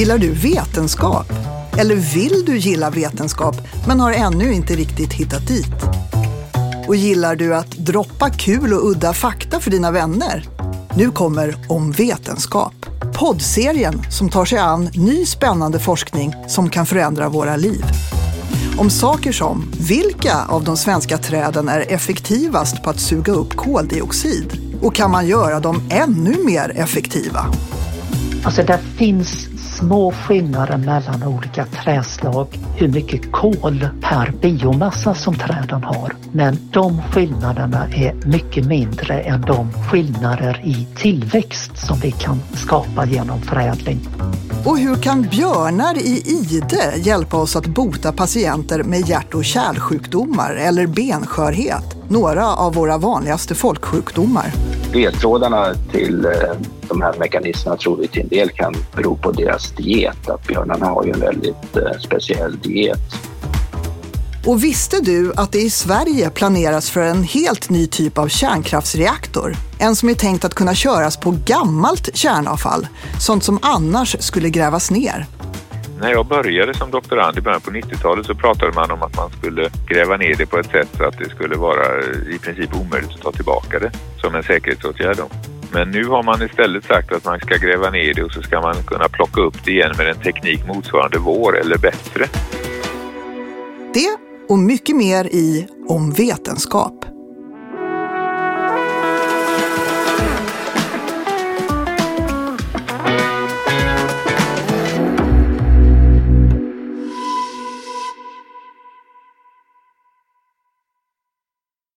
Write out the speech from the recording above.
Gillar du vetenskap? Eller vill du gilla vetenskap men har ännu inte riktigt hittat dit? Och gillar du att droppa kul och udda fakta för dina vänner? Nu kommer Om vetenskap, poddserien som tar sig an ny spännande forskning som kan förändra våra liv. Om saker som vilka av de svenska träden är effektivast på att suga upp koldioxid? Och kan man göra dem ännu mer effektiva? Alltså det finns små skillnader mellan olika träslag hur mycket kol per biomassa som träden har. Men de skillnaderna är mycket mindre än de skillnader i tillväxt som vi kan skapa genom förädling. Och hur kan björnar i ide hjälpa oss att bota patienter med hjärt och kärlsjukdomar eller benskörhet? Några av våra vanligaste folksjukdomar. Ledtrådarna till eh, de här mekanismerna tror vi till en del kan bero på deras diet. Att björnarna har ju en väldigt eh, speciell diet. Och visste du att det i Sverige planeras för en helt ny typ av kärnkraftsreaktor? En som är tänkt att kunna köras på gammalt kärnavfall, sånt som annars skulle grävas ner. När jag började som doktorand i början på 90-talet så pratade man om att man skulle gräva ner det på ett sätt så att det skulle vara i princip omöjligt att ta tillbaka det som en säkerhetsåtgärd. Men nu har man istället sagt att man ska gräva ner det och så ska man kunna plocka upp det igen med en teknik motsvarande vår eller bättre. Det och mycket mer i Om vetenskap.